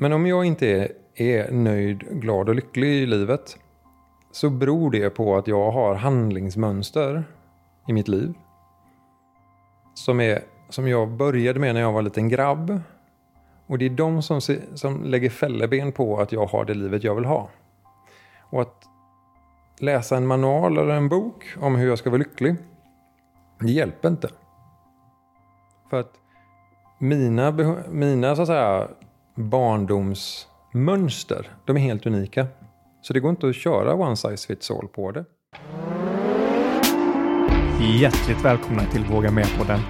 Men om jag inte är, är nöjd, glad och lycklig i livet så beror det på att jag har handlingsmönster i mitt liv som, är, som jag började med när jag var en liten grabb. Och det är de som, som lägger fälleben på att jag har det livet jag vill ha. Och att läsa en manual eller en bok om hur jag ska vara lycklig, det hjälper inte. För att mina, mina så att säga, barndomsmönster, de är helt unika. Så det går inte att köra one size fits all på det. Hjärtligt välkomna till Våga Med-podden.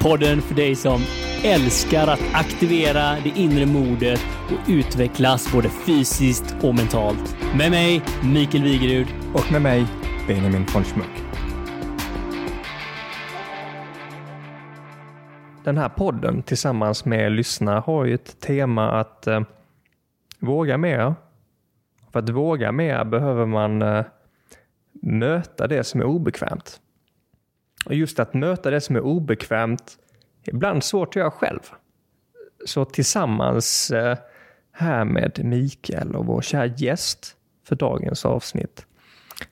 Podden för dig som älskar att aktivera det inre modet och utvecklas både fysiskt och mentalt. Med mig, Mikael Wigerud. Och med mig, Benjamin von Schmuck. Den här podden tillsammans med lyssnare har ju ett tema att eh, våga mer. För att våga mer behöver man eh, möta det som är obekvämt. Och just att möta det som är obekvämt är ibland svårt att göra själv. Så tillsammans eh, här med Mikael och vår kära gäst för dagens avsnitt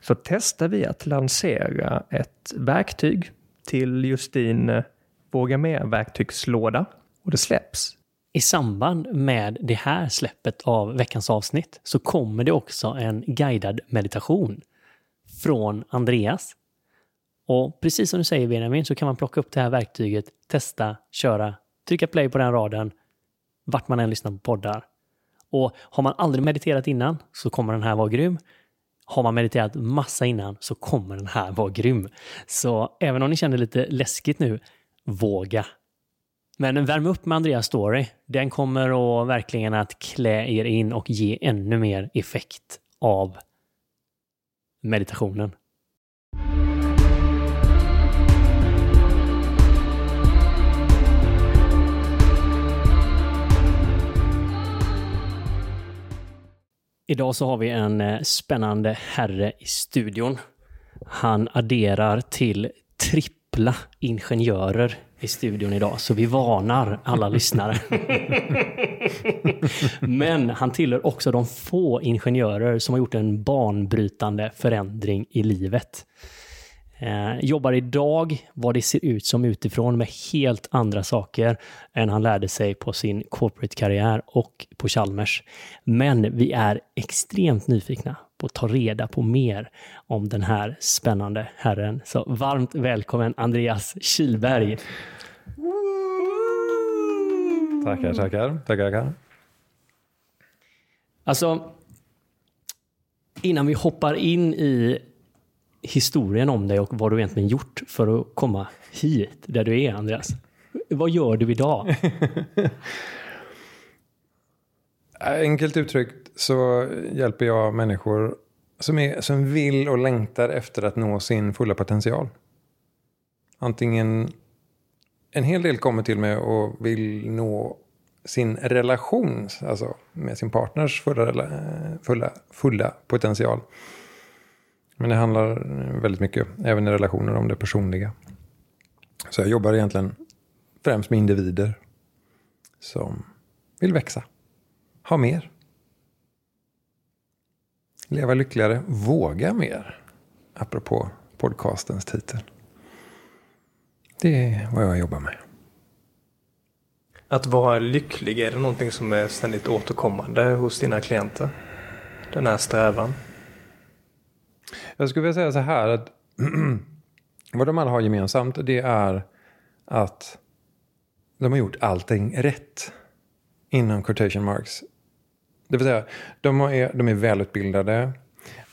så testar vi att lansera ett verktyg till just din eh, Våga med-verktygslåda. och det släpps. I samband med det här släppet av veckans avsnitt så kommer det också en guidad meditation från Andreas. Och precis som du säger Benjamin så kan man plocka upp det här verktyget, testa, köra, trycka play på den raden vart man än lyssnar på poddar. Och har man aldrig mediterat innan så kommer den här vara grym. Har man mediterat massa innan så kommer den här vara grym. Så även om ni känner lite läskigt nu, våga. Men värm upp med Andreas story. Den kommer att verkligen att klä er in och ge ännu mer effekt av meditationen. Idag så har vi en eh, spännande herre i studion. Han adderar till trippla ingenjörer i studion idag, så vi varnar alla lyssnare. Men han tillhör också de få ingenjörer som har gjort en banbrytande förändring i livet. Eh, jobbar idag vad det ser ut som utifrån med helt andra saker än han lärde sig på sin corporate-karriär och på Chalmers. Men vi är extremt nyfikna att ta reda på mer om den här spännande herren. Så varmt välkommen Andreas Kilberg. Tackar, tackar. Tackar, Alltså, innan vi hoppar in i historien om dig och vad du egentligen gjort för att komma hit där du är, Andreas. Vad gör du idag? Enkelt uttryckt så hjälper jag människor som, är, som vill och längtar efter att nå sin fulla potential. Antingen en hel del kommer till mig och vill nå sin relation, alltså med sin partners fulla, fulla, fulla potential. Men det handlar väldigt mycket, även i relationer, om det personliga. Så jag jobbar egentligen främst med individer som vill växa, ha mer. Leva lyckligare, våga mer. Apropå podcastens titel. Det är vad jag jobbar med. Att vara lycklig, är det någonting som är ständigt återkommande hos dina klienter? Den här strävan? Jag skulle vilja säga så här att vad de alla har gemensamt det är att de har gjort allting rätt inom quotation marks. Det vill säga, de är, de är välutbildade,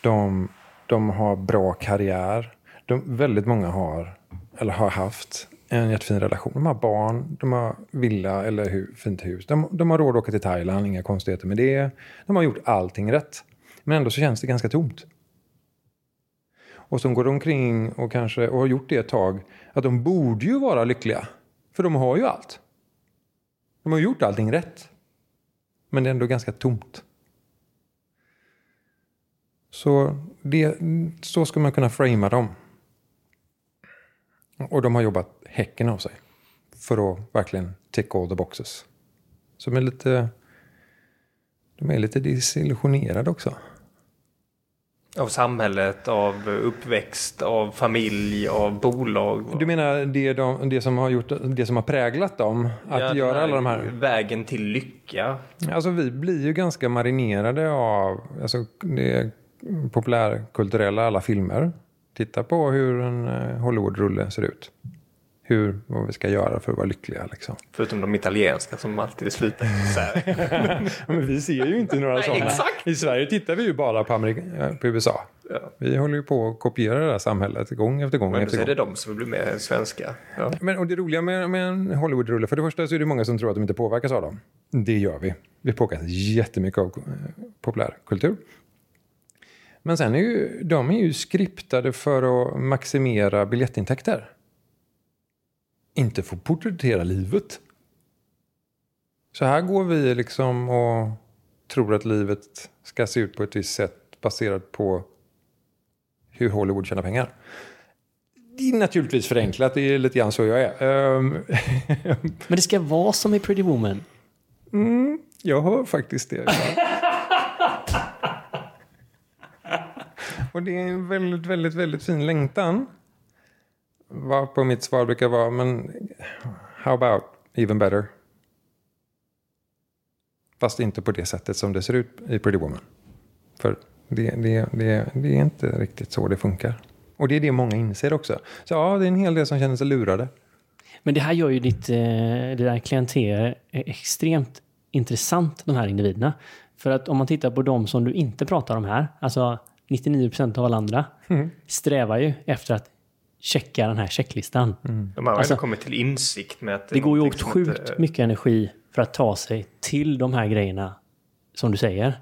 de, de har bra karriär. De, väldigt många har, eller har haft, en jättefin relation. De har barn, de har villa eller hu, fint hus. De, de har råd att åka till Thailand, inga konstigheter med det. De har gjort allting rätt. Men ändå så känns det ganska tomt och som går omkring och kanske och har gjort det ett tag, att de borde ju vara lyckliga. För de har ju allt. De har gjort allting rätt. Men det är ändå ganska tomt. Så, det, så ska man kunna framea dem. Och de har jobbat häcken av sig. För att verkligen tick all the boxes. Så med lite de är lite desillusionerade också. Av samhället, av uppväxt, av familj, av bolag. Du menar det, de, det, som, har gjort, det som har präglat dem att Ja, göra alla de här? Vägen till lycka. Alltså vi blir ju ganska marinerade av alltså, det populärkulturella, alla filmer. Titta på hur en eh, Hollywood-rulle ser ut. Hur, vad vi ska göra för att vara lyckliga liksom. Förutom de italienska som alltid slutar så här. Men vi ser ju inte några sådana. exakt. I Sverige tittar vi ju bara på, Amerika, eh, på USA. Ja. Vi håller ju på att kopiera det här samhället gång efter gång Men efter är gång. det de som blir mer svenska. Ja. Men, och det roliga med, med en Hollywood-rulle, för det första så är det många som tror att de inte påverkas av dem. Det gör vi. Vi påverkas jättemycket av eh, populärkultur. Men sen är ju de är ju skriptade för att maximera biljettintäkter. Inte att porträttera livet. Så här går vi liksom och tror att livet ska se ut på ett visst sätt baserat på hur Hollywood tjänar pengar. Det är naturligtvis förenklat, det är lite grann så jag är. Ehm, Men det ska vara som i Pretty Woman. mm, jag hör faktiskt det. Och det är en väldigt, väldigt, väldigt fin längtan. Vad på mitt svar brukar vara, men how about even better? Fast inte på det sättet som det ser ut i Pretty Woman. För det, det, det, det är inte riktigt så det funkar. Och det är det många inser också. Så ja, det är en hel del som känner sig lurade. Men det här gör ju ditt eh, det där klientel extremt intressant, de här individerna. För att om man tittar på de som du inte pratar om här, alltså 99% av alla andra, strävar ju efter att checka den här checklistan. De har Alltså, kommit till insikt med att Det går ju åt sjukt inte- mycket energi för att ta sig till de här grejerna som du säger.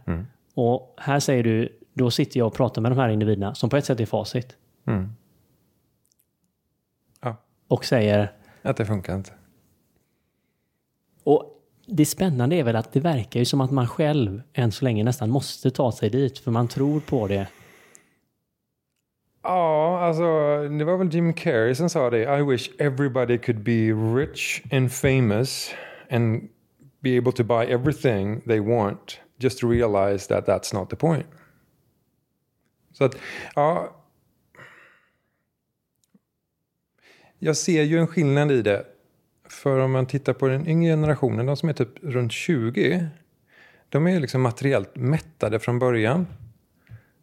Och här säger du, då sitter jag och pratar med de här individerna som på ett sätt är facit. Mm. Ja, Och säger, att det funkar inte. och det spännande är väl att det verkar ju som att man själv än så länge nästan måste ta sig dit för man tror på det. Ja, alltså det var väl Jim Carrey som sa det. I wish everybody could be rich and famous and be able to buy everything they want just to realize that that's not the point. Så att, ja. Jag ser ju en skillnad i det. För om man tittar på den yngre generationen, de som är typ runt 20. De är liksom materiellt mättade från början.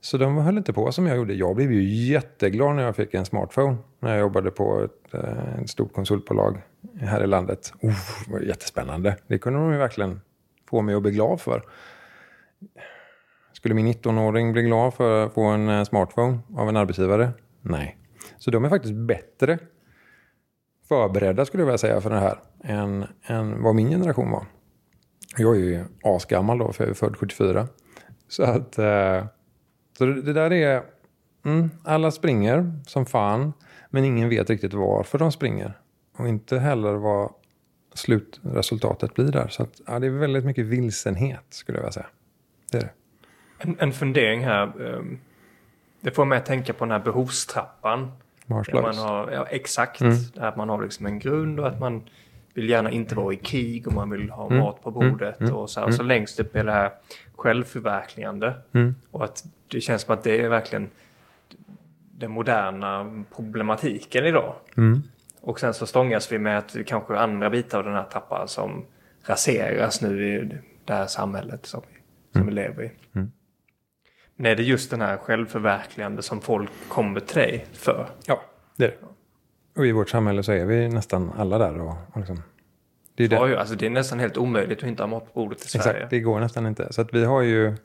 Så de höll inte på som jag gjorde. Jag blev ju jätteglad när jag fick en smartphone. När jag jobbade på ett, eh, ett stort konsultbolag här i landet. Oh, det var jättespännande. Det kunde de ju verkligen få mig att bli glad för. Skulle min 19-åring bli glad för att få en eh, smartphone av en arbetsgivare? Nej. Så de är faktiskt bättre förberedda skulle jag vilja säga för det här än, än vad min generation var. Jag är ju asgammal då, för jag är född 74. Så att... Eh, så det, där är... Mm, alla springer som fan, men ingen vet riktigt varför de springer. Och inte heller vad slutresultatet blir där. Så att, ja, det är väldigt mycket vilsenhet skulle jag vilja säga. Det är det. En, en fundering här. ehm, Det får mig att tänka på den här behovstrappan. Man har, ja, exakt. Mm. Att man har liksom en grund och att man vill gärna inte vara i krig och man vill ha Mm. mat på bordet. Mm. Och sen så längst upp är det här självförverkligande. Mm. Och att det känns som att det är verkligen den moderna problematiken idag. Mm. Och sen så stångas vi med att kanske andra bitar av den här trappan som raseras nu i det här samhället som vi, som vi lever i. Mm. Men är det just den här självförverkligande som folk kommer till dig för? Ja, det är det. Och i vårt samhälle så är vi nästan alla där. Och, och liksom, det är det. Ja, ju, alltså det är nästan helt omöjligt att inte ha mat på bordet i Sverige. Exakt, det går nästan inte. Så att vi har ju...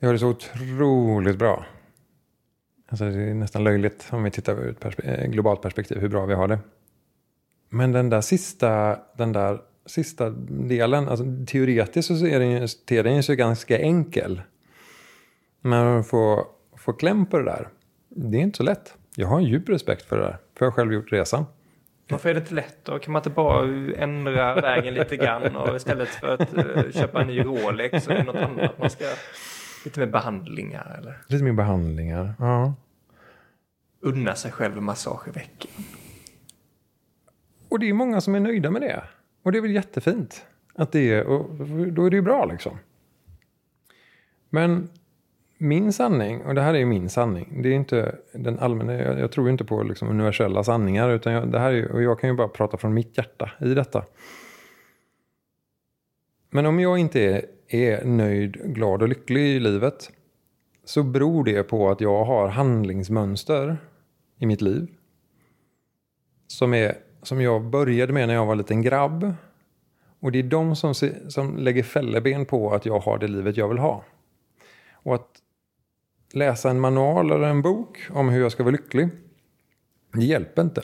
Vi har det så otroligt bra. Alltså det är nästan löjligt om vi tittar ur ett perspe- eh, globalt perspektiv hur bra vi har det. Men den där sista, den där sista delen, alltså teoretiskt så är den ju, ter den ju sig ganska enkel. Men att få, få kläm på det där, det är inte så lätt. Jag har en djup respekt för det där, för jag har själv gjort resan. Varför är det inte lätt då? Kan man inte bara ändra vägen lite grann och istället för att eh, köpa en ny Rolex så är det något annat man ska... Lite mer behandlingar eller Lite mer behandlingar. Ja. unna sig själv en massage i veckan. Och det är många som är nöjda med det. Och det är väl jättefint. Att det är, och då är det ju bra liksom. Men min sanning, och det här är ju min sanning, det är inte den allmänna, jag, jag tror inte på liksom universella sanningar, utan jag, det här är, och jag kan ju bara prata från mitt hjärta i detta. Men om jag inte är, är nöjd, glad och lycklig i livet så beror det på att jag har handlingsmönster i mitt liv som, är, som jag började med när jag var en liten grabb. Och det är de som, se- som lägger fälleben på att jag har det livet jag vill ha. Och att läsa en manual eller en bok om hur jag ska vara lycklig, det hjälper inte.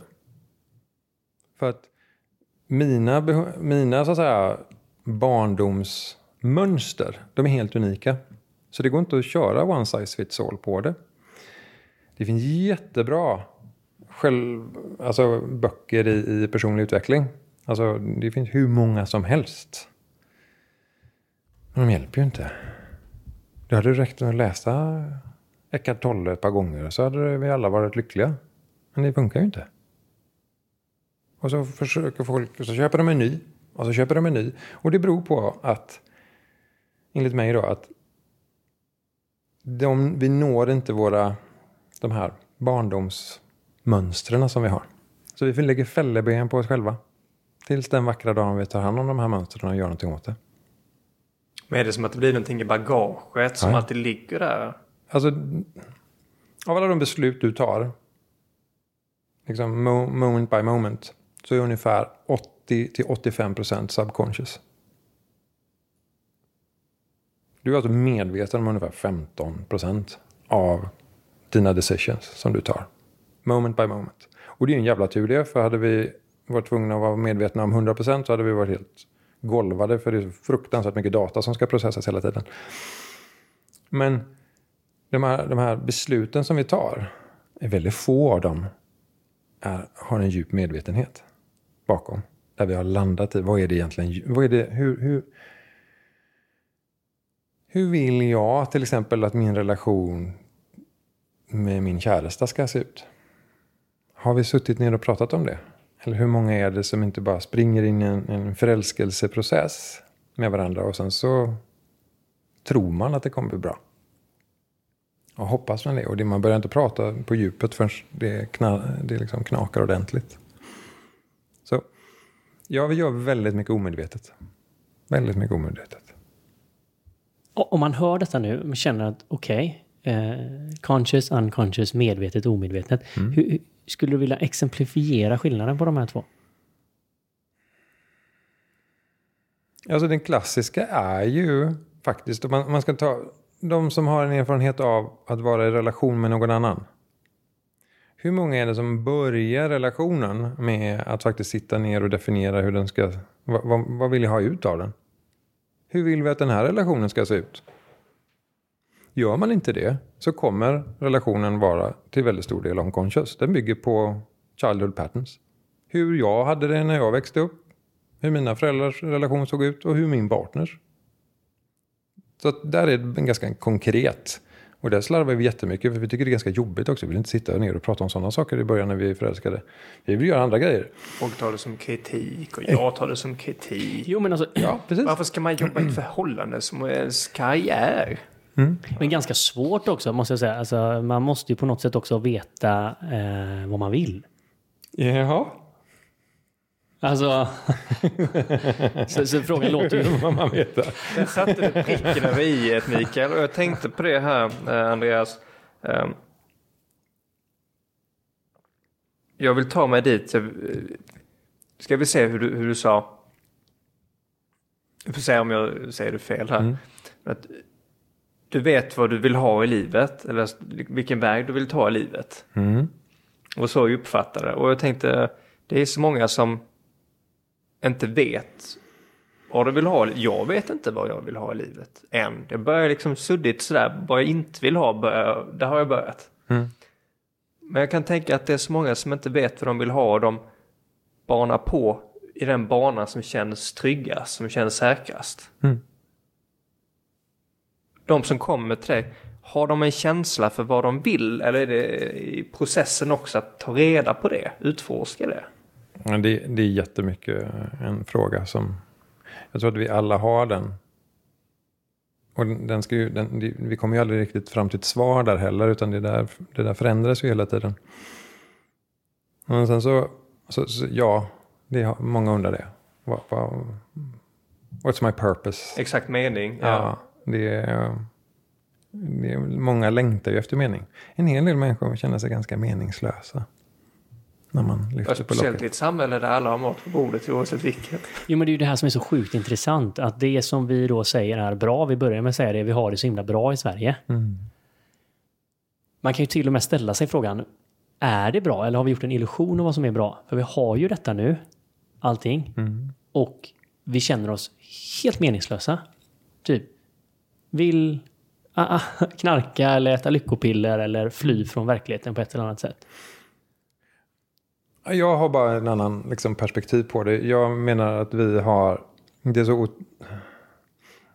För att mina, mina så att säga, Mönster, de är helt unika. Så det går inte att köra one size fits all på det. Det finns jättebra själv, alltså böcker i, i personlig utveckling. Alltså det finns hur många som helst. Men de hjälper ju inte. Det hade räckt att läsa Eckart Tolle ett par gånger så hade vi alla varit lyckliga. Men det funkar ju inte. Och så försöker folk, och så köper de en ny. Och så köper de en ny. Och det beror på att, enligt mig då, att de, vi når inte våra, de här barndomsmönstren som vi har. Så vi lägger fälleben på oss själva. Tills den vackra dagen vi tar hand om de här mönstren och gör någonting åt det. Men är det som att det blir någonting i bagaget som Nej. alltid ligger där? Alltså, av alla de beslut du tar, liksom mo- moment by moment, så är ungefär 80-85% subconscious. Du är alltså medveten om ungefär 15 procent av dina decisions som du tar. Moment by moment. Och det är ju en jävla tur det, för hade vi varit tvungna att vara medvetna om 100 procent så hade vi varit helt golvade, för det är så fruktansvärt mycket data som ska processas hela tiden. Men de här, de här besluten som vi tar, är väldigt få av dem är, har en djup medvetenhet bakom. Där vi har landat i, vad är det egentligen, vad är det, hur, hur, hur vill jag till exempel att min relation med min käresta ska se ut? Har vi suttit ner och pratat om det? Eller hur många är det som inte bara springer in i en, en förälskelseprocess med varandra och sen så tror man att det kommer bli bra. Och hoppas man det. Och det, man börjar inte prata på djupet förrän det, kna, det liksom knakar ordentligt. Så ja, vi gör väldigt mycket omedvetet. Väldigt mycket omedvetet. Om man hör detta nu och känner att okej, eh, conscious, unconscious, medvetet, omedvetet. Hur, hur- skulle du vilja exemplifiera skillnaden på de här två? Alltså den klassiska är ju faktiskt, om man, man ska ta de som har en erfarenhet av att vara i relation med någon annan. Hur många är det som börjar relationen med att faktiskt sitta ner och definiera hur den ska, vad, vad, vad vill jag ha ut av den? Hur vill vi att den här relationen ska se ut? Gör man inte det så kommer relationen vara till väldigt stor del unconscious. Den bygger på childhood patterns. Hur jag hade det när jag växte upp, hur mina föräldrars relation såg ut och hur min partners. Så att där är det ganska konkret. Och där slarvar vi jättemycket för vi tycker det är ganska jobbigt också. Vi vill inte sitta ner och prata om sådana saker i början när vi är förälskade. Vi vill göra andra grejer. Folk tar det som kritik och jag tar det som kritik. Jo, men alltså, Ja, precis. Varför ska man jobba i ett förhållande som ens karriär? men ganska svårt också, måste jag säga. Alltså, man måste ju på något sätt också veta eh, vad man vill. Jaha. Alltså, så, så frågan låter ju... vad man vet. Där satte du pricken över i ett Mikael och jag tänkte på det här eh, Andreas. Eh, Jag vill ta mig dit. Ska vi se hur du, hur du sa. Vi får se om jag säger det fel här. Mm. Att du vet vad du vill ha i livet. Eller vilken väg du vill ta i livet. Mm. Och så jag uppfattade det. Och jag tänkte, det är så många som inte vet vad de vill ha. Jag vet inte vad jag vill ha i livet än. Det börjar liksom suddigt sådär. Vad jag inte vill ha, börjar, där har jag börjat. Mm. Men jag kan tänka att det är så många som inte vet vad de vill ha och de banar på i den bana som känns tryggast, som känns säkrast. Mm. De som kommer till dig, har de en känsla för vad de vill eller är det i processen också att ta reda på det, utforska det? Ja, det, det är jättemycket en fråga som jag tror att vi alla har den och den ska ju, den, vi kommer ju aldrig riktigt fram till ett svar där heller, utan det där, det där förändras ju hela tiden. Men sen så, så, så ja, det har, många undrar det. Vad, what's my purpose? Exakt mening. Ja, Ja. det är, det är, många längtar ju efter mening. En hel del människor känner sig ganska meningslösa. När man Ja, lyfter på Speciellt i locket. ett samhälle där alla har mat på bordet oavsett vilket. Jo, men det är ju det här som är så sjukt intressant. Att det som vi då säger är bra, vi börjar med att säga det, vi har det så himla bra i Sverige. Mm. Man kan ju till och med ställa sig frågan, är det bra eller har vi gjort en illusion av vad som är bra? För vi har ju detta nu, allting. Mm. Och vi känner oss helt meningslösa. Typ, vill ah, ah, knarka eller äta lyckopiller eller fly från verkligheten på ett eller annat sätt. Jag har bara en annan liksom, perspektiv på det. Jag menar att vi har... Det är så...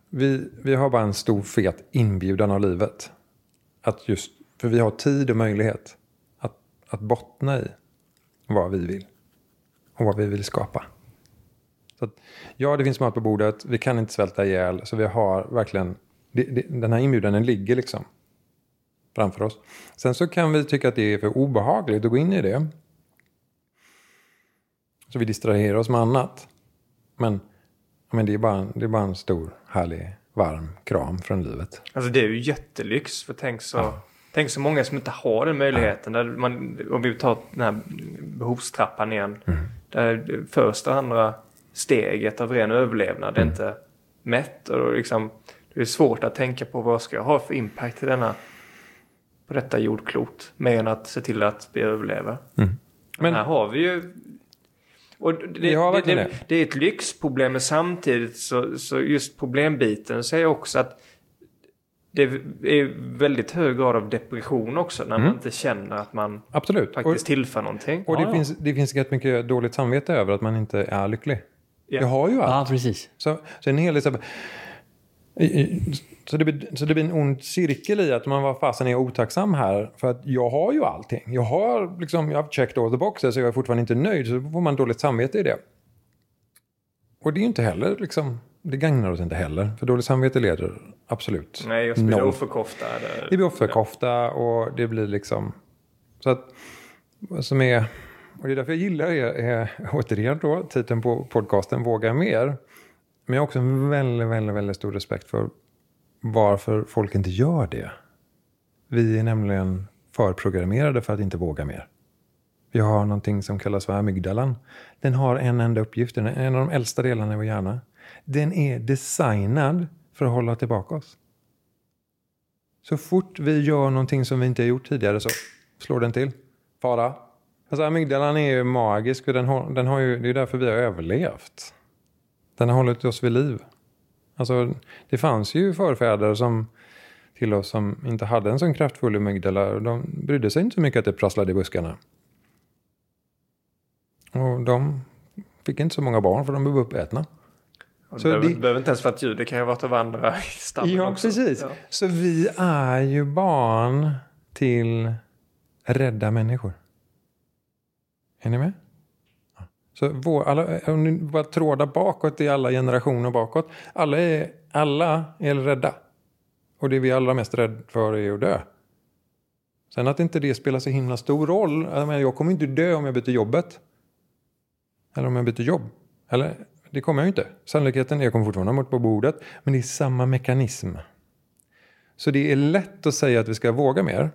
Vi, vi har bara en stor fet inbjudan av livet. Att just, för vi har tid och möjlighet att, att bottna i vad vi vill. Och vad vi vill skapa. Så att, ja, det finns mat på bordet. Vi kan inte svälta ihjäl. Så vi har verkligen... Det, det, den här inbjudan den ligger liksom framför oss. Sen så kan vi tycka att det är för obehagligt att gå in i det. Så vi distraherar oss med annat. Men, men det, är bara, det är bara en stor, härlig, varm kram från livet. Alltså det är ju jättelyx. För tänk så, tänk så många som inte har den möjligheten. Där man, om vi tar den här behovstrappan igen. Där det första och andra steget av ren överlevnad är inte mätt. Och liksom, det är svårt att tänka på vad ska jag ha för impact i denna, på detta jordklot. Mer än att se till att vi överlever. Men- Men här har vi ju... Och det, det, det, det. det är ett lyxproblem men samtidigt så, så just problembiten säger också att det är väldigt hög grad av depression också när man inte känner att man Absolut. Och, faktiskt tillför någonting. och det, Ja, ja. finns, det finns rätt mycket dåligt samvete över att man inte är lycklig. Ja. Jag har ju allt. Ja, precis. Så, så en hel del så, så, det, blir- så det blir en ond cirkel i att man var fasen är otacksam här. För att jag har ju allting. Jag har liksom, jag har checked all the boxes så jag är fortfarande inte nöjd. Så då får man dåligt samvete i det. Och det är ju inte heller liksom, det gagnar oss inte heller. För dåligt samvete leder absolut Nej, jag spelar noll. offerkofta. eller- Det blir offerkofta och det blir liksom... Så att, vad som är... Och det är därför jag gillar är återigen då, titeln på podcasten Våga mer. Men jag har också en väldigt, väldigt, väldigt stor respekt för varför folk inte gör det. Vi är nämligen förprogrammerade för att inte våga mer. Vi har någonting som kallas för amygdalan. Den har en enda uppgift, den är en av de äldsta delarna i vår hjärna. Den är designad för att hålla tillbaka oss. Så fort vi gör någonting som vi inte har gjort tidigare så slår den till. Fara. Alltså amygdalan är ju magisk och den har, den har ju, det är därför vi har överlevt. Den har hållit oss vid liv. Alltså det fanns ju förfäder som till oss som inte hade en sån kraftfull amygdala. De brydde sig inte så mycket att det prasslade i buskarna. Och de fick inte så många barn för de blev uppätna. Och Så det behöver, det- behöver inte ens vara ett djur, det kan ju vara av andra i stammen Ja, också. precis. Ja. Så vi är ju barn till rädda människor. Är ni med? Så vår, alla, om ni bara trådar bakåt i alla generationer bakåt. Alla är, alla är rädda. Och det vi är allra mest rädda för är att dö. Sen att inte det spelar så himla stor roll. Jag, kommer inte dö om jag byter jobbet. Eller om jag byter jobb. Eller, det kommer jag ju inte. Sannolikheten är jag kommer fortfarande ha mot på bordet. Men det är samma mekanism. Så det är lätt att säga att vi ska våga mer.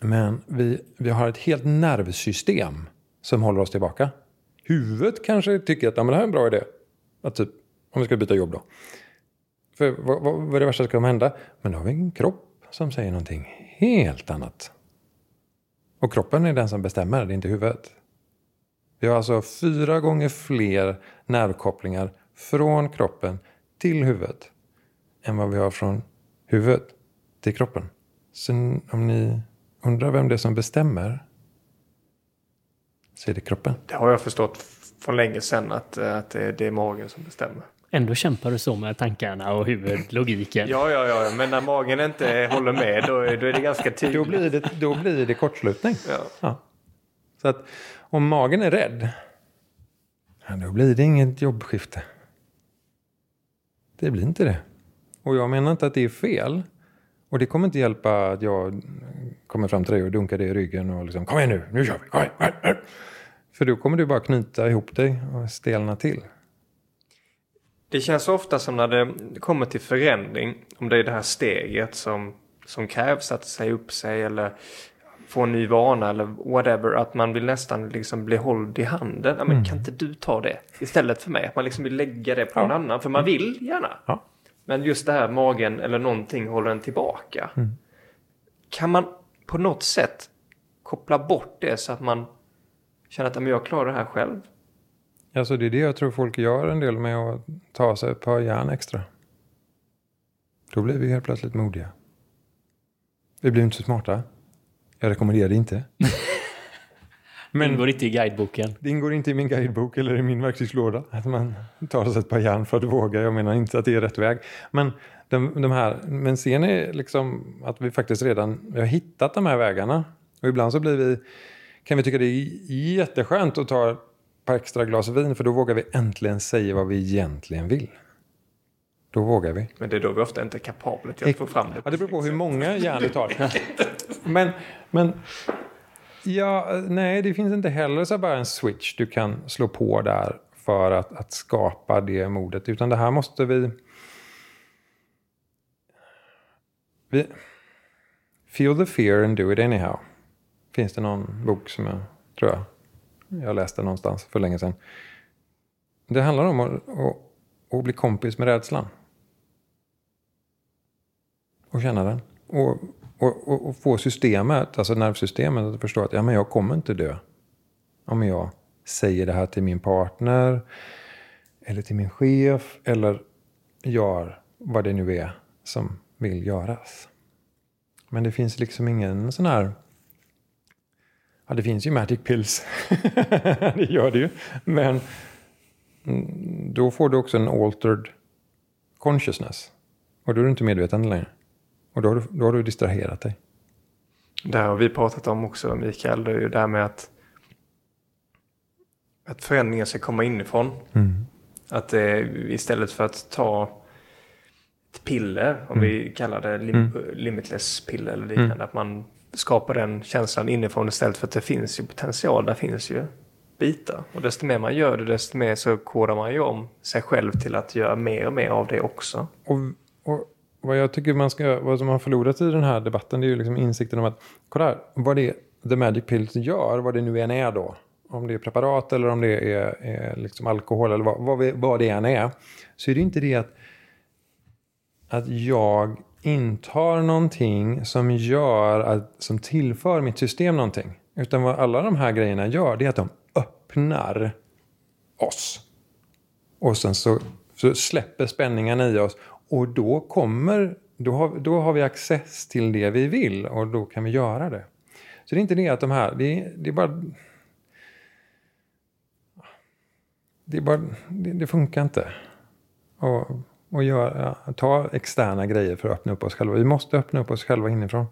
Men vi, vi har ett helt nervsystem som håller oss tillbaka. Huvudet kanske tycker att ja, men det här är en bra idé. Att typ, om vi ska byta jobb då. För vad, vad, vad är det värsta som kan hända? Men då har vi en kropp som säger någonting helt annat. Och kroppen är den som bestämmer, det är inte huvudet. Vi har alltså fyra gånger fler nervkopplingar från kroppen till huvudet än vad vi har från huvudet till kroppen. Så om ni undrar vem det är som bestämmer är det kroppen. Det har jag förstått f- för länge sedan att, att det, det är magen som bestämmer. Ändå kämpar du så med tankarna och huvudlogiken. Ja, ja, ja, men när magen inte håller med då är, då är det ganska Då tydligt. blir det, då blir det kortslutning. Ja. Ja. Så att om magen är rädd, ja, då blir det inget jobbskifte. Det blir inte det. Och jag menar inte att det är fel. Och det kommer inte hjälpa att jag kommer fram till dig och dunkar dig i ryggen och liksom kom igen nu, nu kör vi. Kom igen, kom igen. För då kommer du bara knyta ihop dig och stelna till. Det känns ofta som när det kommer till förändring, om det är det här steget som, som krävs att säga upp sig eller få en ny vana eller whatever, att man vill nästan liksom bli hålld i handen. Ja, men Mm. Kan inte du ta det istället för mig? Att man liksom vill lägga det på Ja. någon annan, för man vill gärna. Ja. Men just det här magen eller någonting håller en tillbaka. Mm. Kan man på något sätt koppla bort det så att man känner att "Ja, men jag klarar det här själv? Alltså det är det jag tror folk gör en del med att ta sig ett par järn extra. Då blir vi helt plötsligt modiga. Vi blir inte så smarta. Jag rekommenderar det inte. Men Ingår inte i guideboken. det ingår inte i min guidebok eller i min verktygslåda att man tar sig ett par järn för att våga. Jag menar inte att det är rätt väg. Men, de, de här, men ser ni liksom att vi faktiskt redan vi har hittat de här vägarna? Och ibland så blir vi, kan vi tycka det är jätteskönt att ta ett par extra glas vin för då vågar vi äntligen säga vad vi egentligen vill. Då vågar vi. Men det är då vi ofta inte är kapabla till att få fram det. Ja, det beror på hur många järn du tar. Men, men ja, nej, det finns inte heller så bara en switch du kan slå på där för att, att skapa det modet. Utan det här måste vi... vi Feel the fear and do it anyhow. Finns det någon bok som jag tror jag, jag läste någonstans för länge sedan. Det handlar om att, att, att bli kompis med rädslan och känna den. Och, och, och, och få systemet, alltså nervsystemet att förstå att ja, men jag kommer inte dö. Om jag säger det här till min partner eller till min chef eller gör vad det nu är som vill göras. Men det finns liksom ingen sån här... Ja, det finns ju magic pills. det gör det ju. Men mm, då får du också en altered consciousness. Och då är du inte medveten längre. Och då har, du, då har du distraherat dig. Det har vi pratat om också, Mikael. Det är ju det här med att, att förändringen ska komma inifrån. Att det, istället för att ta ett piller, om vi kallar det lim, limitless piller eller liknande, att man skapar den känslan inifrån istället för att det finns ju potential, där finns ju bitar. Och desto mer man gör det, desto mer så kodar man ju om sig själv till att göra mer och mer av det också. Och vad jag tycker man ska, vad som har förlorat i den här debatten det är ju liksom insikten om att kolla här, vad det The Magic Pills gör, vad det nu än är då. Om det är preparat eller om det är, är liksom alkohol eller vad, vad, vi, vad det än är. Så är det inte det att, att jag intar någonting som gör att, som tillför mitt system någonting. Utan vad alla de här grejerna gör det är att de öppnar oss. Och sen så, så släpper spänningen i oss. Och då kommer, då har, då har vi access till det vi vill och då kan vi göra det. Så det är inte det att de här, det är, det är bara... Det, är bara, det, det funkar inte. Och, och göra, ta externa grejer för att öppna upp oss själva. Vi måste öppna upp oss själva inifrån.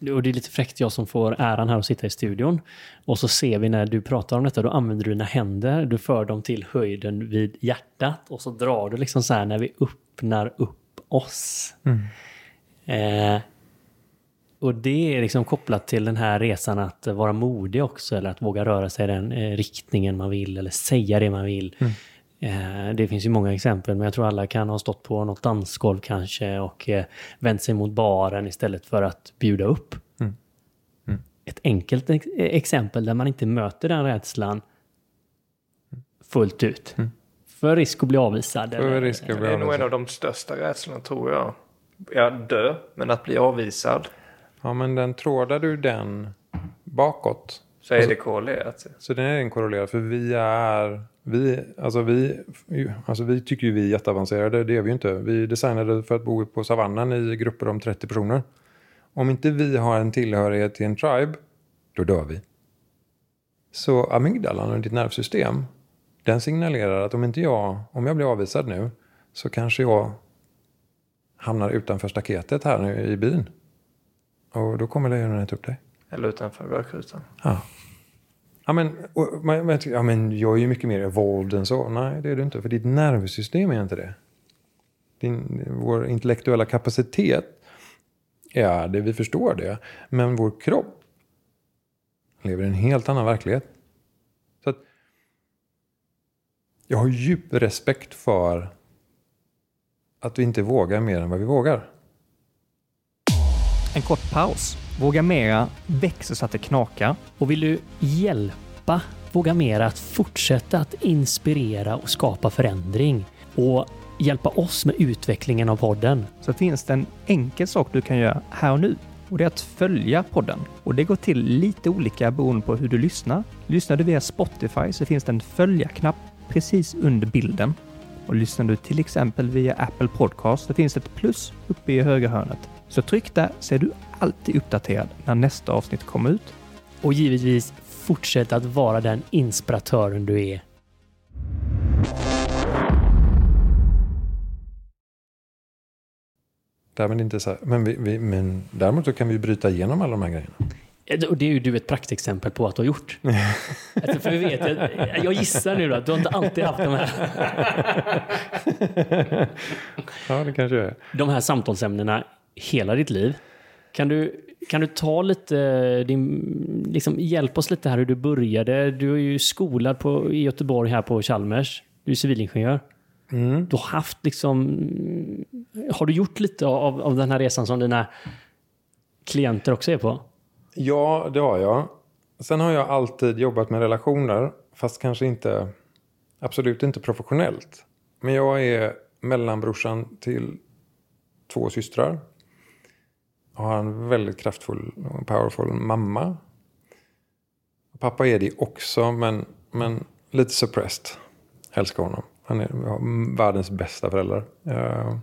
Och det är lite fräckt jag som får äran här att sitta i studion. Och så ser vi när du pratar om detta, då använder du dina händer, du för dem till höjden vid hjärtat och så drar du liksom så här när vi öppnar upp oss. Eh, och det är liksom kopplat till den här resan att vara modig också, eller att våga röra sig i den eh, riktningen man vill, eller säga det man vill. Eh, det finns ju många exempel, men jag tror alla kan ha stått på något dansgolv kanske och eh, vänt sig mot baren istället för att bjuda upp. Ett enkelt ex- exempel där man inte möter den rädslan fullt ut. För risk att bli avvisad. För risk att bli Det är nog en av de största rädslorna tror jag. Ja, dö, men att bli avvisad Ja, men den trådar du den bakåt. så är det korrelerat. Så den är en korrelerad. För vi är... Vi, alltså vi, alltså vi tycker ju vi är jätteavancerade. Det är vi ju inte. Vi designade för att bo på savannen i grupper om 30 personer. Om inte vi har en tillhörighet till en tribe, då dör vi. Så amygdalan och ditt nervsystem, den signalerar att om inte jag, om jag blir avvisad nu, så kanske jag hamnar utanför staketet här nu i byn. Och då kommer lejonet upp dig. Eller utanför rökrutan. Ja. Ja men, och, man, man, ja men jag är ju mycket mer evolved än så. Nej, det är du inte. För ditt nervsystem är inte det. Din, vår intellektuella kapacitet är det, vi förstår det. Men vår kropp lever i en helt annan verklighet. Så att jag har djup respekt för att vi inte vågar mer än vad vi vågar. En kort paus. Våga Mera växer så att det knakar. Och vill du hjälpa Våga Mera att fortsätta att inspirera och skapa förändring och hjälpa oss med utvecklingen av podden? Så finns det en enkel sak du kan göra här och nu och det är att följa podden. Och det går till lite olika beroende på hur du lyssnar. Lyssnar du via Spotify så finns det en följa-knapp precis under bilden. Och lyssnar du till exempel via Apple Podcast så finns det ett plus uppe i högra hörnet. Så tryck där så är du alltid uppdaterad när nästa avsnitt kommer ut. Och givetvis fortsätt att vara den inspiratören du är. Därmed inte så här, men, vi, vi, men däremot så kan vi bryta igenom alla de här grejerna. Och det är ju du ett praktexempel på att du har gjort. alltså, för vi vet, jag, jag gissar nu då att du har inte alltid haft de här... ja, det kanske är. De här samtalsämnena hela ditt liv. Kan du, kan du ta lite, din, liksom, hjälp oss lite här hur du började. Du är ju skolad på, i Göteborg här på Chalmers. Du är civilingenjör. Mm. Du har haft liksom, har du gjort lite av, av den här resan som dina klienter också är på? Ja, det har jag. Sen har jag alltid jobbat med relationer, fast kanske inte, absolut inte professionellt. Men jag är mellanbrorsan till två systrar. Har en väldigt kraftfull och powerful mamma. Pappa är det också, men, men lite suppressed. Älskar honom. Han är världens bästa förälder. Eh,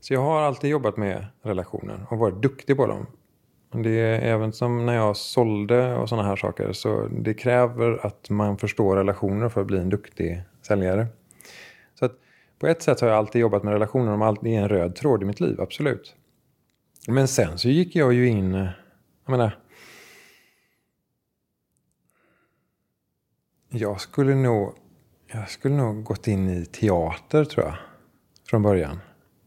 så jag har alltid jobbat med relationer och varit duktig på dem. Det är även som när jag sålde och sådana här saker. Så det kräver att man förstår relationer för att bli en duktig säljare. Så att på ett sätt har jag alltid jobbat med relationer. De är en röd tråd i mitt liv, absolut. Men sen så gick jag ju in... Eh, jag menar... Jag skulle nog... Jag skulle nog gått in i teater, tror jag. Från början.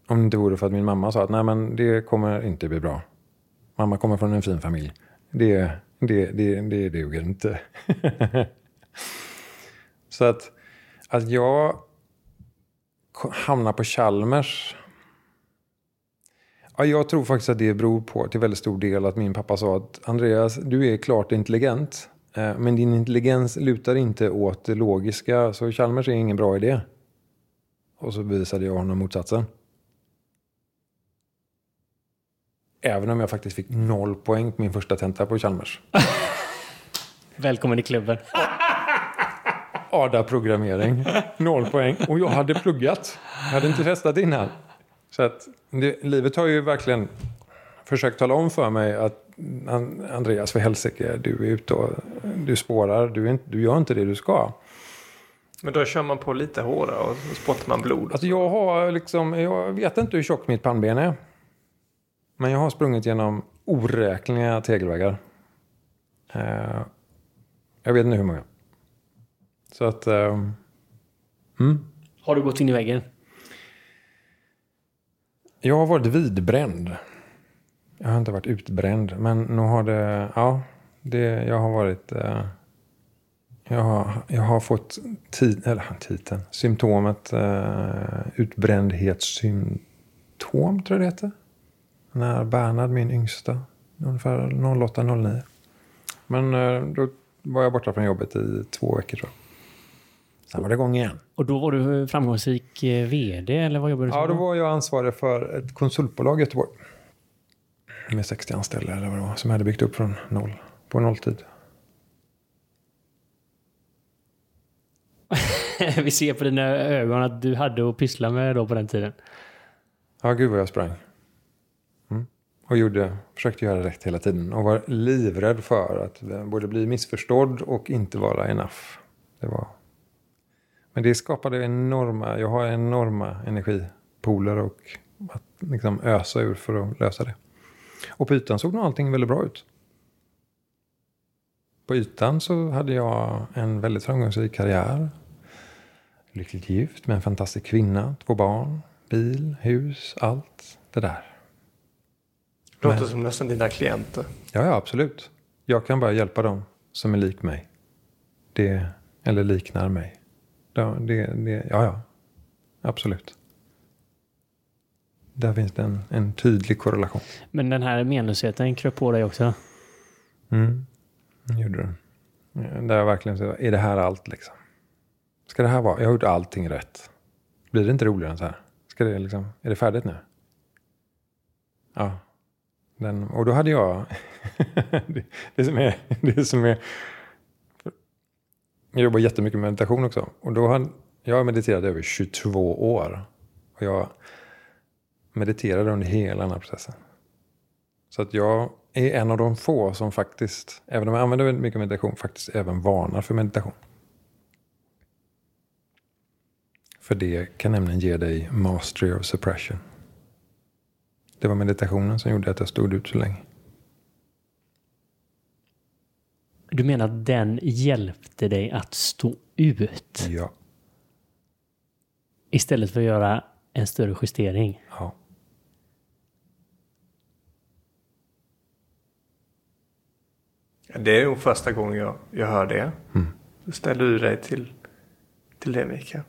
Om det inte vore för att min mamma sa att nej men det kommer inte bli bra. Mamma kommer från en fin familj. Det, det, det, det duger inte. Så att, att jag hamnar på Chalmers. Ja, jag tror faktiskt att det beror på till väldigt stor del att min pappa sa att Andreas, du är klart intelligent. Eh, men din intelligens lutar inte åt det logiska, så Chalmers är ingen bra idé. Och så bevisade jag honom motsatsen. Även om jag faktiskt fick noll poäng på min första tenta på Chalmers. Välkommen i klubben. ADA-programmering. Noll poäng. Och jag hade pluggat. Jag hade inte testat innan. Så att det, livet har ju verkligen försökt tala om för mig att Andreas, för helsike, du är ute och du spårar. Du, är inte, du gör inte det du ska. Men då kör man på lite hårdare och så spottar man blod. Alltså jag har liksom, jag vet inte hur tjockt mitt pannben är. Men jag har sprungit genom oräkneliga tegelväggar. Uh, jag vet inte hur många. Så att... Uh, mm. Har du gått in i väggen? Jag har varit vidbränd. Jag har inte varit utbränd. Men nu har det... Ja, det, jag har varit... Eh, jag, har, jag har fått tid, eller, titeln, symptomet eh, utbrändhetssymptom, tror jag det heter när Bernhard, min yngsta, ungefär 08-09. Men eh, då var jag borta från jobbet i två veckor tror jag. Sen var det igång igen. Och då var du framgångsrik eh, VD eller vad jobbade du som? Ja, då var jag ansvarig för ett konsultbolag i Göteborg. Med 60 anställda eller vad det var. Som jag hade byggt upp från noll. På nolltid. Vi ser på dina ögon att du hade att pyssla med då på den tiden. Ja, gud vad jag sprang. Och gjorde, försökte göra rätt hela tiden. Och var livrädd för att både bli missförstådd och inte vara enough. Det var... Men det skapade enorma, jag har enorma energipooler och att liksom ösa ur för att lösa det. Och på ytan såg nog allting väldigt bra ut. På ytan så hade jag en väldigt framgångsrik karriär. Lyckligt gift med en fantastisk kvinna, två barn, bil, hus, allt det där. Låter Men- som nästan dina klienter. Ja, ja, absolut. Jag kan bara hjälpa dem som är lik mig. Det, eller liknar mig. Det, det, ja, ja. Absolut. Där finns det en, en tydlig korrelation. Men den här menlösheten kröp på dig också. Mm. Det gjorde den. Där jag verkligen så, är det här allt liksom? Ska det här vara? Jag har gjort allting rätt. Blir det inte roligare än så här? Ska det liksom, är det färdigt nu? Ja. Den, och då hade jag... det, det, som är, det som är... Jag jobbar jättemycket med meditation också. Och då har jag har mediterat i över 22 år. Och jag mediterade under hela den här processen. Så att jag är en av de få som faktiskt, även om jag använder väldigt mycket meditation, faktiskt även varnar för meditation. För det kan nämligen ge dig mastery of suppression. Det var meditationen som gjorde att jag stod ut så länge. Du menar att den hjälpte dig att stå ut Ja. istället för att göra en större justering? ja. Det är nog första gången jag, jag hör det. Mm. Då ställer du dig till, till det Mikael.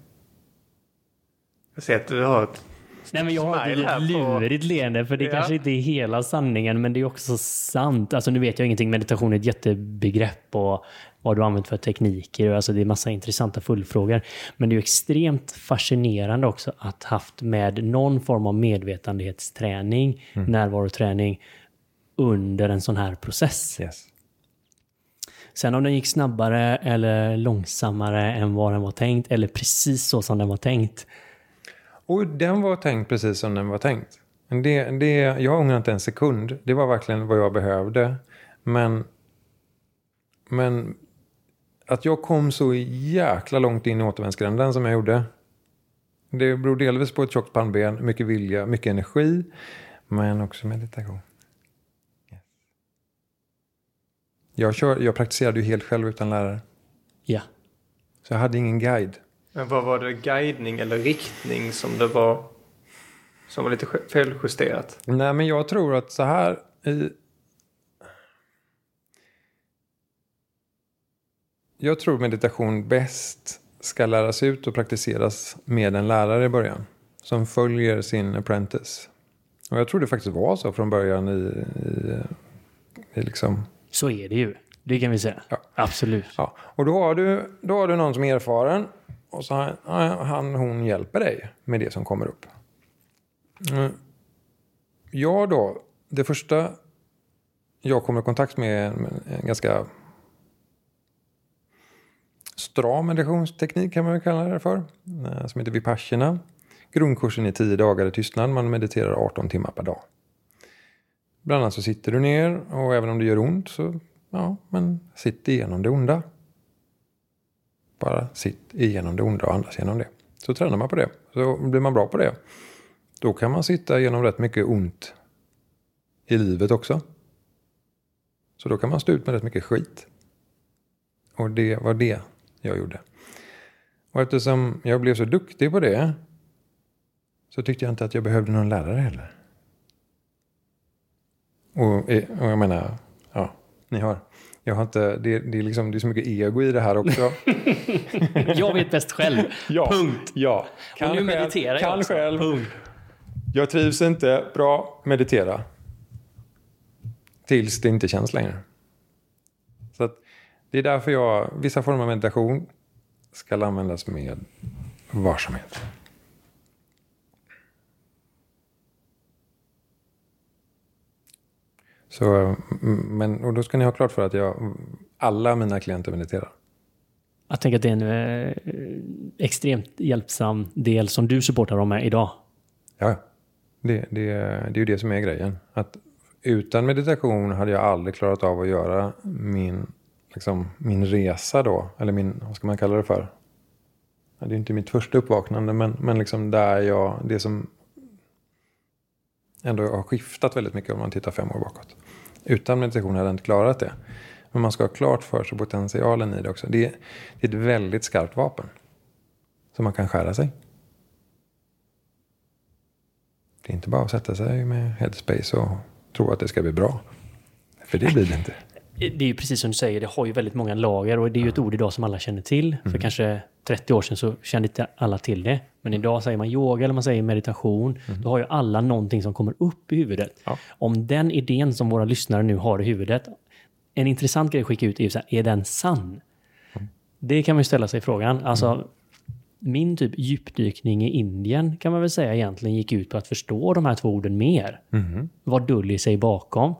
Jag ser att du har ett... Nej, men jag har ett litet på- lurigt leende för det Ja. kanske inte är hela sanningen men det är också sant. Alltså nu vet jag ingenting, meditation är ett jättebegrepp och vad du använt för tekniker alltså det är massa intressanta fullfrågor. Men det är extremt fascinerande också att haft med någon form av medvetenhetsträning, närvaroträning under en sån här process. Yes. Sen om den gick snabbare eller långsammare än vad den var tänkt eller precis så som den var tänkt. Och den var tänkt precis som den var tänkt. Det, det, jag ångrar inte en sekund. Det var verkligen vad jag behövde. Men, men att jag kom så jäkla långt in i återvändsgränden som jag gjorde. Det beror delvis på ett tjockt pannben, mycket vilja, mycket energi. Men också meditation. Yes. Jag, kör, jag praktiserade ju helt själv utan lärare. Ja. Så jag hade ingen guide. Men vad var det guidning eller riktning som det var som var lite feljusterat? Nej, men jag tror att så här i... Jag tror meditation bäst ska läras ut och praktiseras med en lärare i början. Som följer sin apprentice. Och jag tror det faktiskt var så från början i, i, i liksom... Så är det ju. Det kan vi säga. Ja. Absolut. Ja. Och då har, du, då har du någon som är erfaren. Och så han, han hon hjälper dig med det som kommer upp. Mm. Jag då, det första jag kommer i kontakt med är en, en ganska stram meditationsteknik kan man väl kalla det för. Eh, som heter Vipassana. Grundkursen är 10 dagar i tystnad. Man mediterar 18 timmar per dag. Bland annat så sitter du ner och även om det gör ont så ja, men sitt igenom det onda. Bara sitt igenom det onda och andas genom det. Så tränar man på det. Så blir man bra på det. Då kan man sitta genom rätt mycket ont i livet också. Så då kan man stå ut med rätt mycket skit. Och det var det jag gjorde. Och eftersom jag blev så duktig på det så tyckte jag inte att jag behövde någon lärare heller. Och, och jag menar, ja, ni hör. Jag har inte, det, det, är liksom, det är så mycket ego i det här också. Jag vet bäst själv. Ja, Punkt. Ja. och nu mediterar jag kan också. själv. Punkt. Jag trivs inte. Bra, meditera. Tills det inte känns längre. Så att det är därför jag, vissa former av meditation ska användas med varsamhet. Så, mm, men, och då ska ni ha klart för att jag, alla mina klienter mediterar. Jag tänker att det är en eh, extremt hjälpsam del som du supportar dem med idag. Ja, det, det, det är ju det som är grejen. Att utan meditation hade jag aldrig klarat av att göra min, liksom, min resa då. Eller min, vad ska man kalla det för? Det är inte mitt första uppvaknande, men, men liksom där jag, det som ändå har skiftat väldigt mycket om man tittar fem år bakåt. Utan meditation hade jag inte klarat det. Men man ska ha klart för sig potentialen i det också. Det, det är ett väldigt skarpt vapen. Så man kan skära sig. Det är inte bara att sätta sig med headspace och tro att det ska bli bra. För det blir det inte. Det är ju precis som du säger, det har ju väldigt många lager och det är ju ett ord idag som alla känner till. För kanske 30 år sedan så kände inte alla till det. Men idag säger man yoga eller man säger meditation. Då har ju alla någonting som kommer upp i huvudet. Ja. Om den idén som våra lyssnare nu har i huvudet, en intressant grej att skicka ut är ju så här, är den sann? Det kan man ju ställa sig frågan. Alltså, min typ djupdykning i Indien kan man väl säga egentligen gick ut på att förstå de här två orden mer. Vad döljer sig bakom?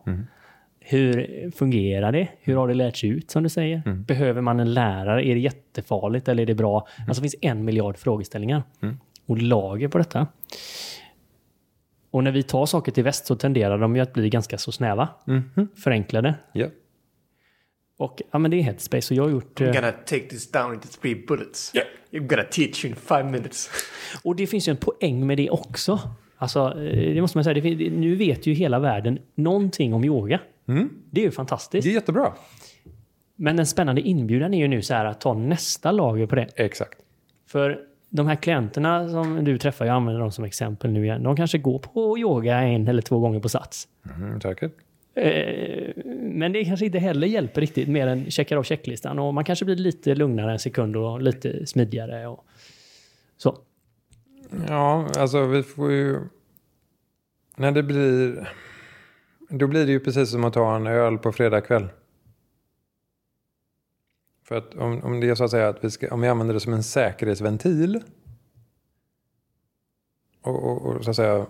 Hur fungerar det? Hur har det lärts ut som du säger? Behöver man en lärare? Är det jättefarligt eller är det bra? Alltså det finns en miljard frågeställningar och lager på detta. Och när vi tar saker till väst så tenderar de ju att bli ganska så snäva. Förenklade. Ja. Och ja, men det är headspace. Så jag har gjort... I'm eh, gonna take this down into three bullets. Yeah. I'm gonna teach you in five minutes. Och det finns ju en poäng med det också. Alltså, eh, det måste man säga. Nu vet ju hela världen någonting om yoga. Det är ju fantastiskt. Det är jättebra. Men den spännande inbjudan är ju nu så här att ta nästa lager på det. Exakt. För de här klienterna som du träffar, jag använder dem som exempel nu igen. De kanske går på yoga en eller två gånger på sats. Mm, säkert. Eh, Men det kanske inte heller hjälper riktigt mer än checkar av checklistan. Och man kanske blir lite lugnare en sekund och lite smidigare. Och så. Ja, alltså vi får ju... När det blir... Då blir det ju precis som att ta en öl på fredag kväll. För att om, om det är så att säga att vi, ska, om vi använder det som en säkerhetsventil. Och, och, och så att säga.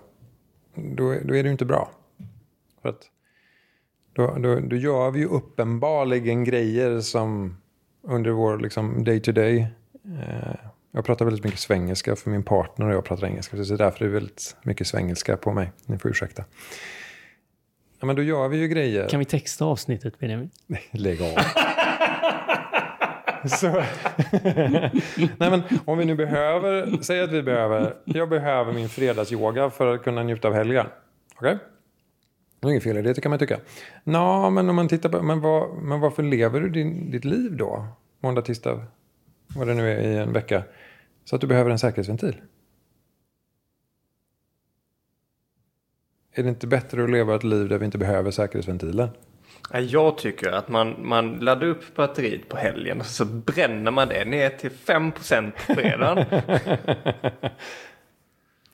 Då, då är det ju inte bra. För att då, då, då gör vi ju uppenbarligen grejer som under vår liksom day to day. Eh, jag pratar väldigt mycket svengelska för min partner och jag pratar engelska. Så det är därför det är väldigt mycket svengelska på mig. Ni får ursäkta. Ja, men då gör vi ju grejer. Kan vi texta avsnittet Benjamin? Lägg av. Så. Nej men om vi nu behöver, säg att vi behöver, jag behöver min fredagsyoga för att kunna njuta av helgen. Okej? Det är inget fel i det, det kan man tycka. Nå, men om man tittar på, men, vad, men varför lever du din, ditt liv då? Måndag, tisdag, vad det nu är i en vecka. Så att du behöver en säkerhetsventil. Är det inte bättre att leva ett liv där vi inte behöver säkerhetsventilen? Jag tycker att man, man laddar upp batteriet på helgen och så bränner man det ner till 5% på fredagen.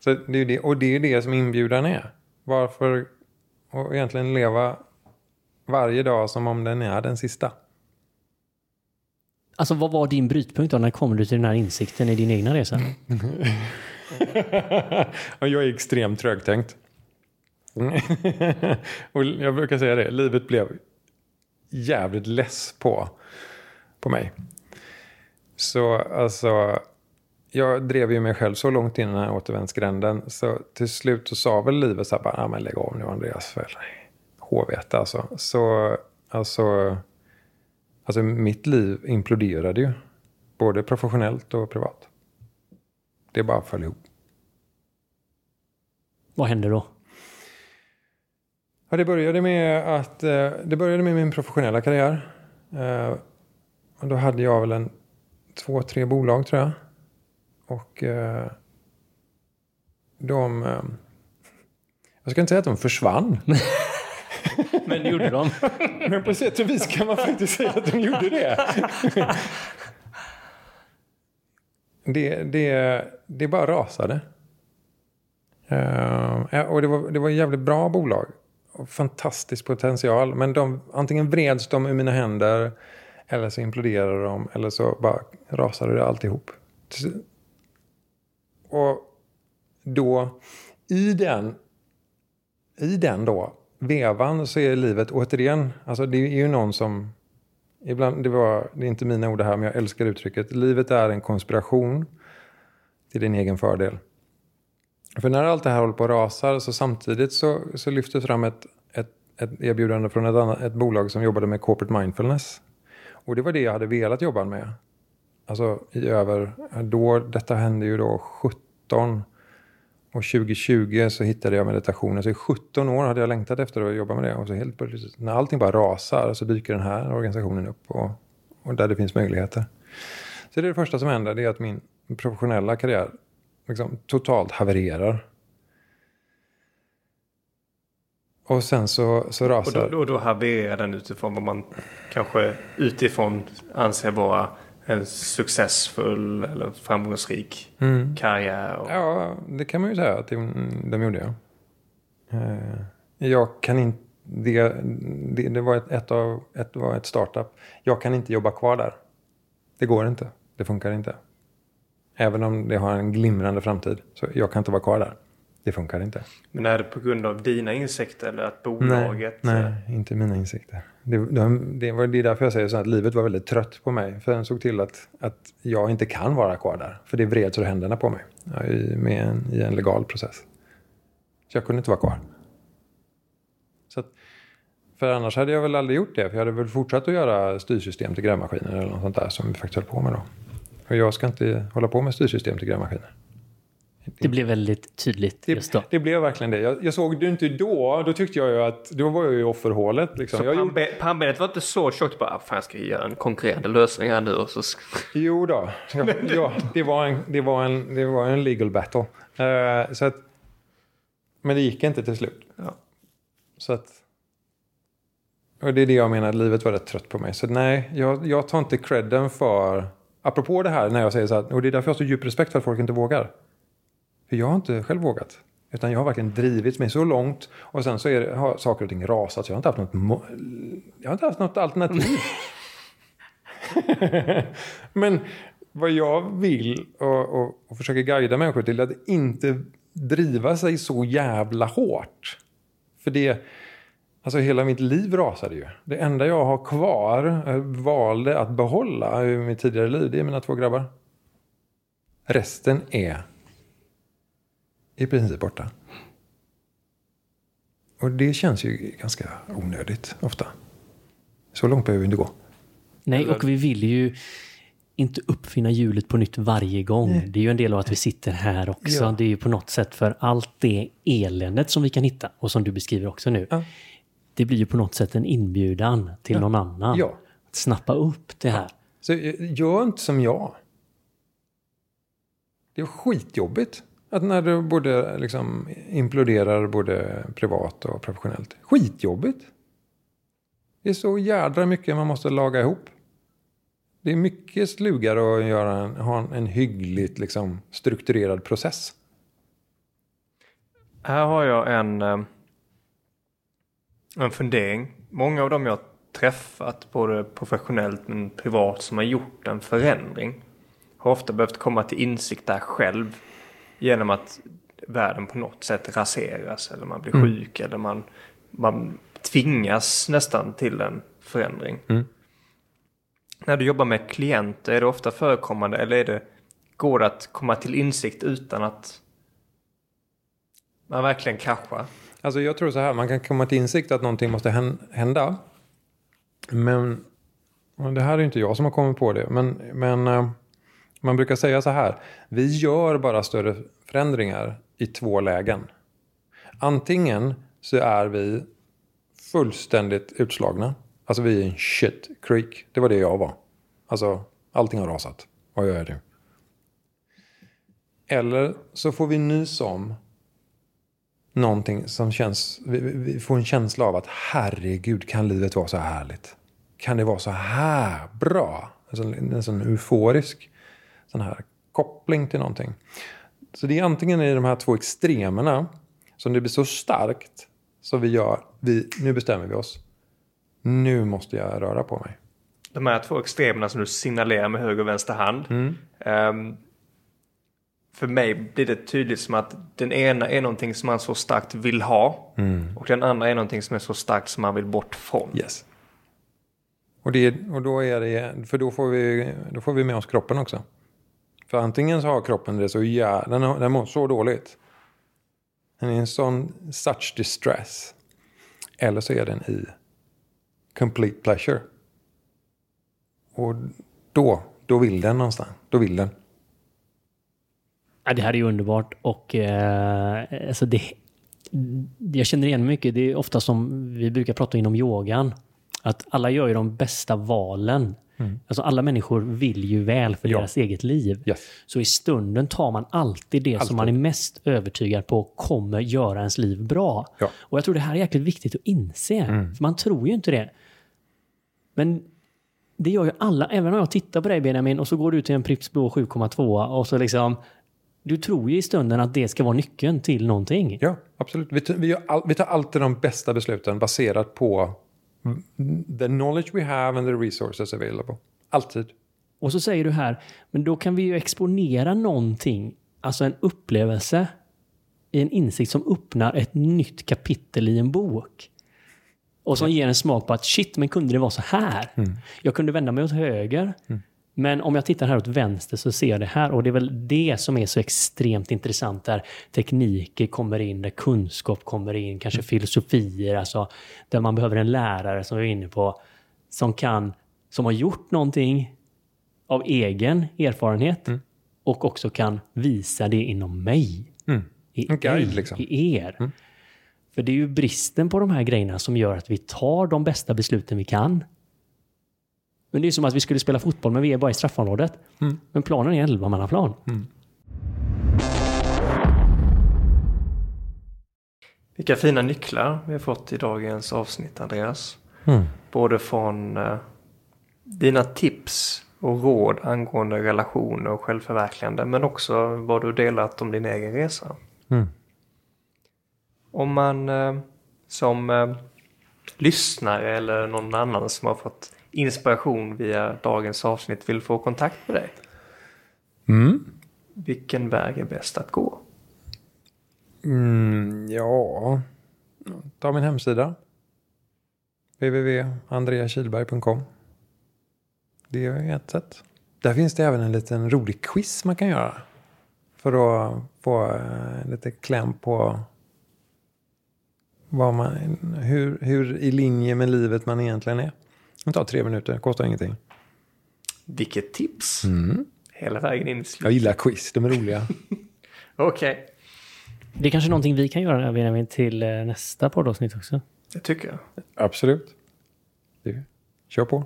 Så det är det, och det är det som inbjudan är. Varför och egentligen leva varje dag som om den är den sista. Alltså vad var din brytpunkt då? När kom du till den här insikten i din egna resa? jag är extremt trögtänkt. Mm. och jag brukar säga det, livet blev jävligt less på, på mig. Så alltså, jag drev ju mig själv så långt in i den här återvändsgränden. Så till slut så sa väl livet så här, bara, ja men lägg av nu Andreas. för Håvete alltså. Så alltså, alltså mitt liv imploderade ju. Både professionellt och privat. Det bara föll ihop. Vad hände då? Ja, det började med att eh, det började med min professionella karriär. Eh, och då hade jag väl en två, tre bolag tror jag. Och eh, de... Jag ska inte säga att de försvann. Men det gjorde de. Men på sätt och vis kan man faktiskt säga att de gjorde det. det, det, det bara rasade. Och det var, det var jävligt bra bolag. Fantastisk potential. Men de, antingen vreds de ur mina händer. Eller så imploderade de. Eller så bara rasade det alltihop. Och då, i den, i den då, vevan så är livet återigen, alltså det är ju någon som, ibland, det, var, det är inte mina ord det här men jag älskar uttrycket, livet är en konspiration till din egen fördel. För när allt det här håller på att rasa så samtidigt så, så lyfter fram ett, ett, ett erbjudande från ett, annat, ett bolag som jobbade med corporate mindfulness. Och det var det jag hade velat jobba med. Alltså i över, då, detta hände ju då 17 och 2020 så hittade jag meditationen. Så i 17 år hade jag längtat efter att jobba med det. Och så helt plötsligt, när allting bara rasar så dyker den här organisationen upp. Och, och där det finns möjligheter. Så det är det första som händer. Det är att min, professionella karriär liksom, totalt havererar. Och sen så, så Och rasar... då, då, då havererar den utifrån vad man kanske utifrån anser vara en successfull eller framgångsrik Mm. karriär. Och, Ja, det kan man ju säga att de, de gjorde. Ja. Eh, Jag kan inte... Det, det, det var ett, ett, av, ett, var ett startup. Jag kan inte jobba kvar där. Det går inte. Det funkar inte. Även om det har en glimrande framtid. Så jag kan inte vara kvar där. Det funkar inte. Men är det på grund av dina insikter eller att bolaget... Nej, nej inte mina insikter. Det, de, det, var, det är därför jag säger så att livet var väldigt trött på mig. För den såg till att, att jag inte kan vara kvar där. För det vreds ur händerna på mig. Är i- med en, I en legal process. Så jag kunde inte vara kvar. Så att, för annars hade jag väl aldrig gjort det. För jag hade väl fortsatt att göra styrsystem till grävmaskiner eller något sånt där som vi faktiskt höll på med då. Och jag ska inte hålla på med styrsystem till grävmaskiner. Det blev väldigt tydligt just då. Det, det blev verkligen det. Jag, jag såg det inte då. Då tyckte jag ju att då var jag ju i offerhålet. Liksom. Så Jag gjorde, pannbenet var inte så tjockt bara, "Ah, fan jag ska göra en konkurrerande lösning här nu och så... sk-" jo då. Ja, ja, det, var en, det, var en, det var en legal battle. Eh, så att, men det gick inte till slut. Ja. Så att, och det är det jag menar, livet var rätt trött på mig. Så nej, jag, jag tar inte credden för... Apropå det här när jag säger så här, och det är därför jag har så djup respekt för att folk inte vågar. För jag har inte själv vågat. Utan jag har verkligen drivit mig så långt och sen så det, har saker och ting rasat. Så jag har inte haft något, jag har inte haft något alternativ. Men vad jag vill och, och, och försöker guida människor till är att inte driva sig så jävla hårt. För det, alltså hela mitt liv rasade ju. Det enda jag har kvar, jag valde att behålla i mitt tidigare liv, det är mina två grabbar. Resten är i princip borta. Och det känns ju ganska onödigt ofta. Så långt behöver vi inte gå. Nej, och vi vill ju inte uppfinna hjulet på nytt varje gång. Det är ju en del av att vi sitter här också. Ja. Det är ju på något sätt för allt det eländet som vi kan hitta och som du beskriver också nu. Ja. Det blir ju på något sätt en inbjudan till någon annan. Ja. Att snappa upp det här. Så eh, gör inte som jag. Det är skitjobbigt. Att när du både liksom imploderar både privat och professionellt. Skitjobbigt. Det är så jädra mycket man måste laga ihop. Det är mycket slugare att göra en, ha en, en hyggligt liksom, strukturerad process. Här har jag en, eh, en fundering. Många av dem jag träffat, både professionellt men privat, som har gjort en förändring har ofta behövt komma till insikt där själv genom att världen på något sätt raseras eller man blir sjuk eller man, man tvingas nästan till en förändring. Mm. När du jobbar med klienter, är det ofta förekommande eller är det, går det att komma till insikt utan att man verkligen kraschar? Alltså jag tror så här, man kan komma till insikt att någonting måste hända. Men, det här är ju inte jag som har kommit på det, men, men eh, man brukar säga så här. Vi gör bara större förändringar i två lägen. Antingen så är vi fullständigt utslagna. Alltså vi är en shit creek. Det var det jag var. Alltså allting har rasat. Vad gör jag nu? Eller så får vi nys om någonting som känns, vi, vi får en känsla av att herregud, kan livet vara så här härligt? Kan det vara så här bra? Sån, en sån euforisk sån här koppling till någonting. Så det är antingen i de här två extremerna som det blir så starkt så vi gör, vi, nu bestämmer vi oss. Nu måste jag röra på mig. De här två extremerna som du signalerar med höger och vänster hand. Ehm, för mig blir det tydligt som att den ena är någonting som man så starkt vill ha. Och den andra är någonting som är så starkt som man vill bort från. Yes. Och, det, och då är det, för då får, vi, då får vi med oss kroppen också. För antingen så har kroppen det så jävla, den, den mår så dåligt. Den är i en sån such distress. Eller så är den i complete pleasure. Och då, då vill den någonstans. Då vill den. Ja, det här är ju underbart och eh, alltså det, jag känner igen mycket. Det är ofta som vi brukar prata inom yogan. Att alla gör ju de bästa valen Alltså alla människor vill ju väl för Ja. deras eget liv. Yes. Så i stunden tar man alltid det Alltid. som man är mest övertygad på kommer göra ens liv bra. Ja. Och jag tror det här är jäkligt viktigt att inse. För man tror ju inte det. Men det gör ju alla. Även om jag tittar på dig Benjamin och så går du till en Pripps Blå 7,2 och så liksom... Du tror ju i stunden att det ska vara nyckeln till någonting. Ja, absolut. Vi, vi, all, vi tar alltid de bästa besluten baserat på the knowledge we have and the resources available. Alltid. Och så säger du här, men då kan vi ju exponera någonting, alltså en upplevelse i en insikt som öppnar ett nytt kapitel i en bok. Och som ger en smak på att shit, men kunde det vara så här? Jag kunde vända mig åt höger. Men om jag tittar här åt vänster så ser jag det här. Och det är väl det som är så extremt intressant där tekniker kommer in, där kunskap kommer in, kanske filosofier, alltså där man behöver en lärare som vi är inne på, som kan, som har gjort någonting av egen erfarenhet och också kan visa det inom mig. I, En guide, liksom. I er. För det är ju bristen på de här grejerna som gör att vi tar de bästa besluten vi kan. Men det är som att vi skulle spela fotboll men vi är bara i straffområdet. Men planen är 11-mannaplan. Vilka fina nycklar vi har fått i dagens avsnitt Andreas. Mm. Både från eh, dina tips och råd angående relationer och självförverkligande men också vad du delat om din egen resa. Mm. Om man eh, som eh, lyssnare eller någon annan som har fått inspiration via dagens avsnitt vill få kontakt med dig. Mm. Vilken väg är bäst att gå? Mm, ja, ta min hemsida. www.andreakilberg.com Det är ett sätt. Där finns det även en liten rolig quiz man kan göra. För att få eh, lite kläm på vad man, hur, hur i linje med livet man egentligen är. Det tar tre minuter, kostar ingenting. Vilket tips! Mm. Hela vägen in i Jag slutet. gillar quiz, de är roliga. Okej, Det är kanske någonting vi kan göra Benjamin, till eh, nästa poddavsnitt också. det tycker jag. Absolut. Det, kör på.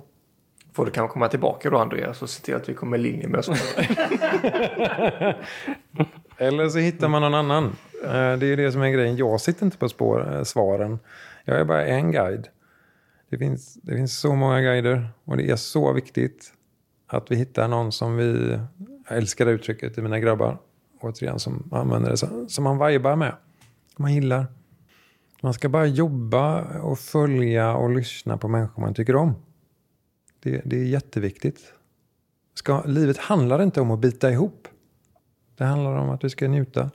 Får du kanske komma tillbaka då Andreas och se till att vi kommer i linje med oss. Eller så hittar man någon annan. Eh, Det är det som är grejen. Jag sitter inte på spår, eh, svaren. Jag är bara en guide. Det finns, det finns så många guider och det är så viktigt att vi hittar någon som vi... Jag älskar det uttrycket i mina grabbar. Återigen, som använder det. Som, som man vibar med. Som man gillar. Man ska bara jobba och följa och lyssna på människor man tycker om. Det, det är jätteviktigt. Ska, livet handlar inte om att bita ihop. Det handlar om att vi ska njuta.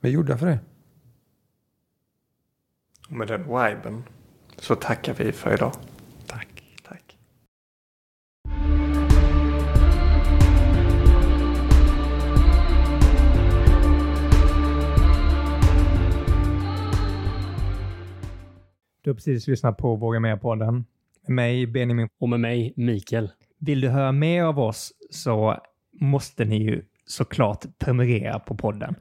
Vi är gjorda för det. Och med den viben så tackar vi för idag. Tack. Tack. Du har precis lyssnat på Våga Mer-podden. Med mig, Benjamin. Och med mig, Mikael. Vill du höra mer av oss så måste ni ju såklart prenumerera på podden.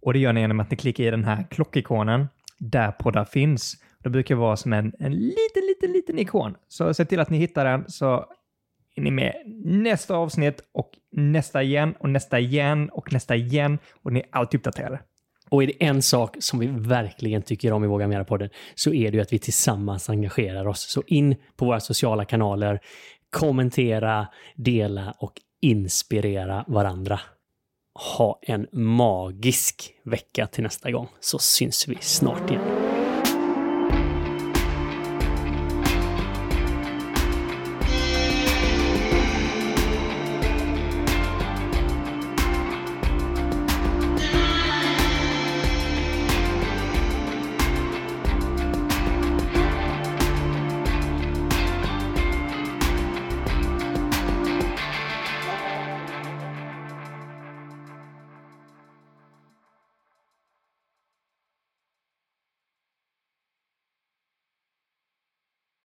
Och det gör ni genom att ni klickar i den här klockikonen där poddar finns. Det brukar vara som en, en liten, liten, liten ikon. Så se till att ni hittar den så är ni med nästa avsnitt och nästa igen och nästa igen och nästa igen och ni är alltid uppdaterade. Och är det en sak som vi verkligen tycker om i Våga Mera-podden så är det ju att vi tillsammans engagerar oss. Så in på våra sociala kanaler, kommentera, dela och inspirera varandra. Ha en magisk vecka till nästa gång så syns vi snart igen.